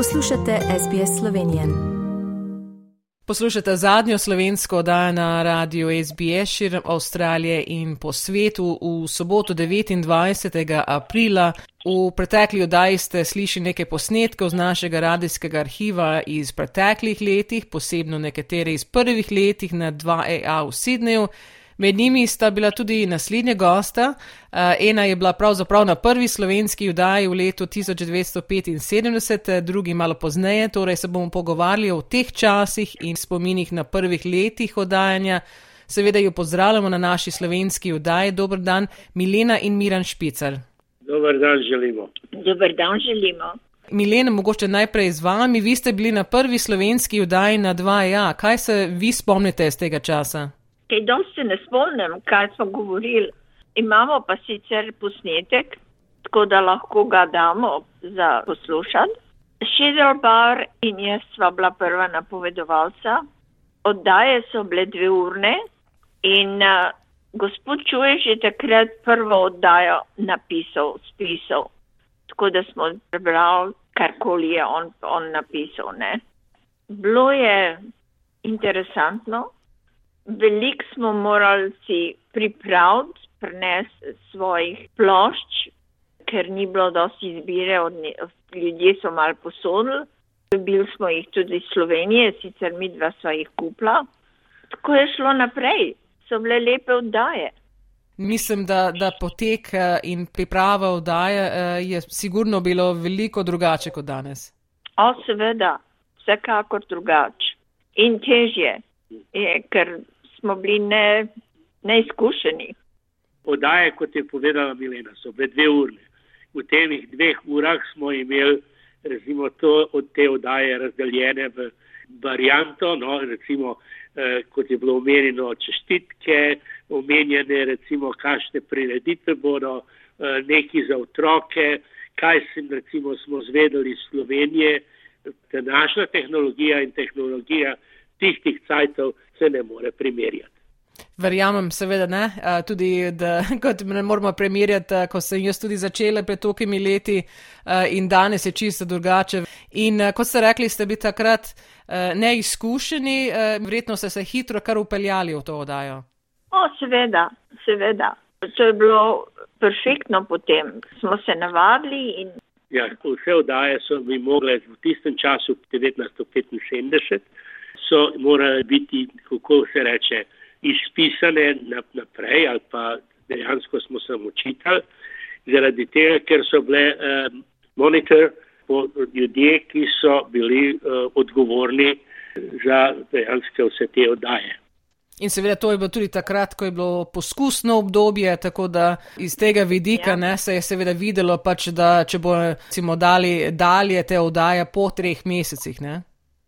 Poslušate SBS Slovenijo. Poslušate zadnjo slovensko oddajo na radiju SBS širom Avstralije in po svetu v soboto 29. aprila. V pretekli oddaji ste slišali nekaj posnetkov z našega radijskega arhiva iz preteklih letih, posebno nekatere iz prvih letih na 2EA v Sydneyju. Med njimi sta bila tudi naslednja gosta. Ena je bila pravzaprav na prvi slovenski vdaji v letu 1975, drugi malo pozneje, torej se bomo pogovarjali o teh časih in spominih na prvih letih oddajanja. Seveda jo pozdravljamo na naši slovenski vdaji. Dobr dan, Milena in Miran Špicar. Dobar dan želimo. Dobar dan želimo. Milena, mogoče najprej z vami. Vi ste bili na prvi slovenski vdaji na 2Ja. Kaj se vi spomnite iz tega časa? Kaj dosti ne spomnim, kaj smo govorili. Imamo pa sicer posnetek, tako da lahko ga damo za poslušati. Šedelbar in jaz sva bila prva napovedovalca. Oddaje so bile dve urne in uh, gospod Čuješ je takrat prvo oddajo napisal, spisal. Tako da smo prebrali, karkoli je on, on napisal. Ne. Bilo je interesantno, veliko smo morali si pripraviti, prenesti svojih plošč, ker ni bilo dosti izbire, od ljudje so mal posodili. Dobili smo jih tudi iz Slovenije, sicer mi dva sva jih kupla. Tako je šlo naprej, so bile lepe oddaje. Mislim, da, da potek in priprava oddaje je sigurno bilo veliko drugače kot danes. O, seveda, vsekakor drugače in težje je, ker smo bili ne, neizkušeni. Podaje, kot je povedala Milena, so bile dve urne. V teh dveh urah smo imeli, recimo, to, od te odaje razdeljene v varianto, no, recimo, eh, kot je bilo omenjeno, čestitke, omenjene, recimo, kakšne prireditve bodo, eh, neki za otroke, kaj sem, recimo, smo zvedeli iz Slovenije, današnja tehnologija in tehnologija tistih cajtov se ne more primerjati. Verjamem, seveda ne. Tudi, da, kot ne moramo primerjati, ko sem jaz tudi začela pred tokimi leti in danes je čisto drugače. In kot ste rekli, ste bili takrat neizkušeni, verjetno ste se hitro kar upeljali v to odajo. O, seveda, seveda. To je bilo perfektno potem. Smo se navadili in. Ja, vse odaje so bi mogle v tistem času 1975 so morale biti, kako se reče, izpisane naprej ali pa dejansko smo se učitali, zaradi tega, ker so bile eh, monitor ljudje, ki so bili eh, odgovorni za dejansko vse te oddaje. In seveda to je bilo tudi takrat, ko je bilo poskusno obdobje, tako da iz tega vidika ja. ne, se je seveda videlo, pač, da če bo recimo dali dalje te oddaje po treh mesecih. Ne?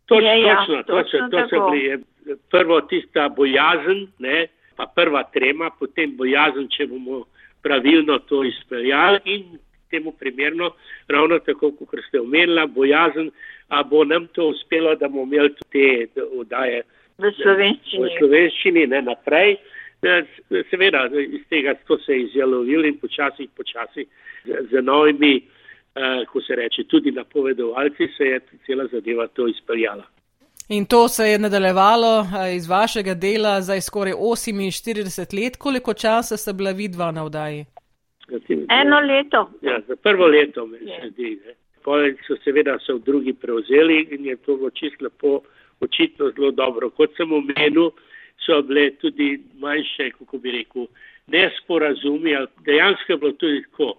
Toč, je, ja, točno, točno, točno, to so bili prvo tista bojazen, ne, pa prva trema, potem bojazen, če bomo pravilno to izpeljali in temu primerno, ravno tako, kot ste omenila, bojazen, a bo nam to uspelo, da bomo imeli te oddaje v slovenščini, v slovenščini ne, naprej. Seveda, iz tega so se izjalovili in počasi, počasi z, z novimi ko se reče, tudi napovedovalci, se je cela zadeva to izpeljala. In to se je nadaljevalo uh, iz vašega dela za skoraj 48 let. Koliko časa ste bila vidva na vdaji? Eno leto. Ja, za prvo leto me se zdi. Poleg so seveda so v drugi prevzeli in je to čisto lepo, očitno zelo dobro. Kot sem omenil, so bile tudi manjše, kako bi rekel, nesporazumi, dejansko je bilo tudi tako.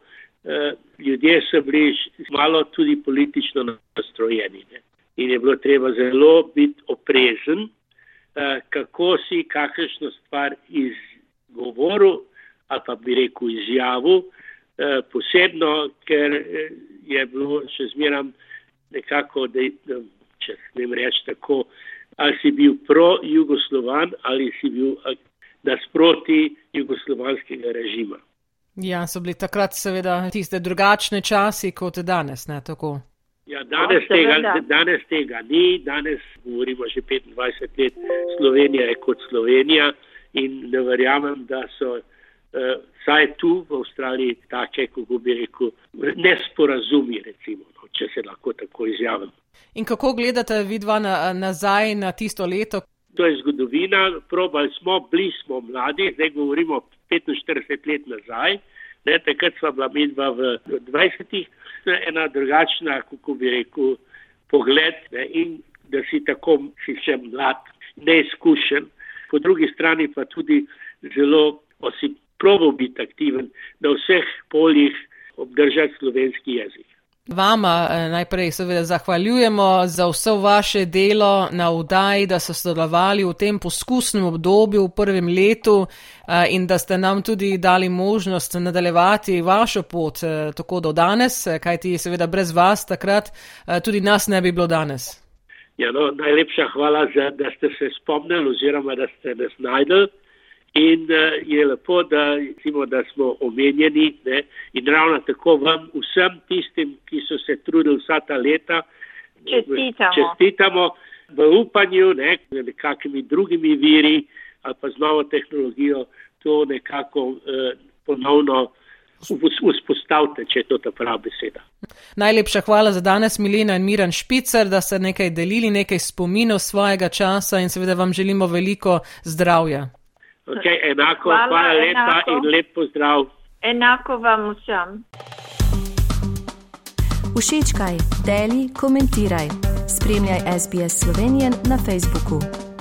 Eh, ljudje so bili malo tudi politično nastrojeni. Ne? In je bilo treba zelo biti oprezen, eh, kako si kakršno stvar izgovoril ali pa bi rekel izjavu, eh, posebno, ker je bilo še zmeram nekako, da, če smem reči tako, ali si bil pro-jugoslovan ali si bil nasproti jugoslovanskega režima. Ja, so bili takrat seveda tiste drugačne časi kot danes, ne tako? Ja, danes, no, tega, danes tega ni, danes govorimo že 25 let, Slovenija je kot Slovenija in ne verjamem, da so uh, vsaj tu v Avstraliji take, kako bi rekel, nesporazumi, recimo, no, če se lahko tako izjavim. In kako gledate vidva na, nazaj na tisto leto? To je zgodovina, probali smo, bili smo mladi, zdaj govorimo 45 let nazaj, ne, takrat sva bila midva v 20-ih, ena drugačna, kako bi rekel, pogled ne, in da si tako, si še mlad, neizkušen, po drugi strani pa tudi zelo osi probo biti aktiven na vseh poljih obdržati slovenski jezik. Vama eh, najprej seveda zahvaljujemo za vse vaše delo na vdaji, da ste sodelovali v tem poskusnem obdobju v prvem letu eh, in da ste nam tudi dali možnost nadaljevati vašo pot eh, tako do danes, kajti seveda brez vas takrat tudi nas ne bi bilo danes. Ja, no, najlepša hvala, za, da ste se spomnili oziroma da ste nas najdeli. In uh, je lepo, da, recimo, da smo omenjeni ne? in ravno tako vam vsem tistim, ki so se trudili vsa ta leta, čestitamo, čestitamo v upanju, ne, nekakimi drugimi viri ali pa z novo tehnologijo to nekako uh, ponovno vzpostavite, če je to ta prava beseda. Najlepša hvala za danes, Milena in Miran Špicer, da ste nekaj delili, nekaj spominov svojega časa in seveda vam želimo veliko zdravja. Okay, enako, hvala, hvala lepa enako. in lep pozdrav. Enako vam vsem. Všečkaj, deli, komentiraj. Spremljaj SBS Slovenijo na Facebooku.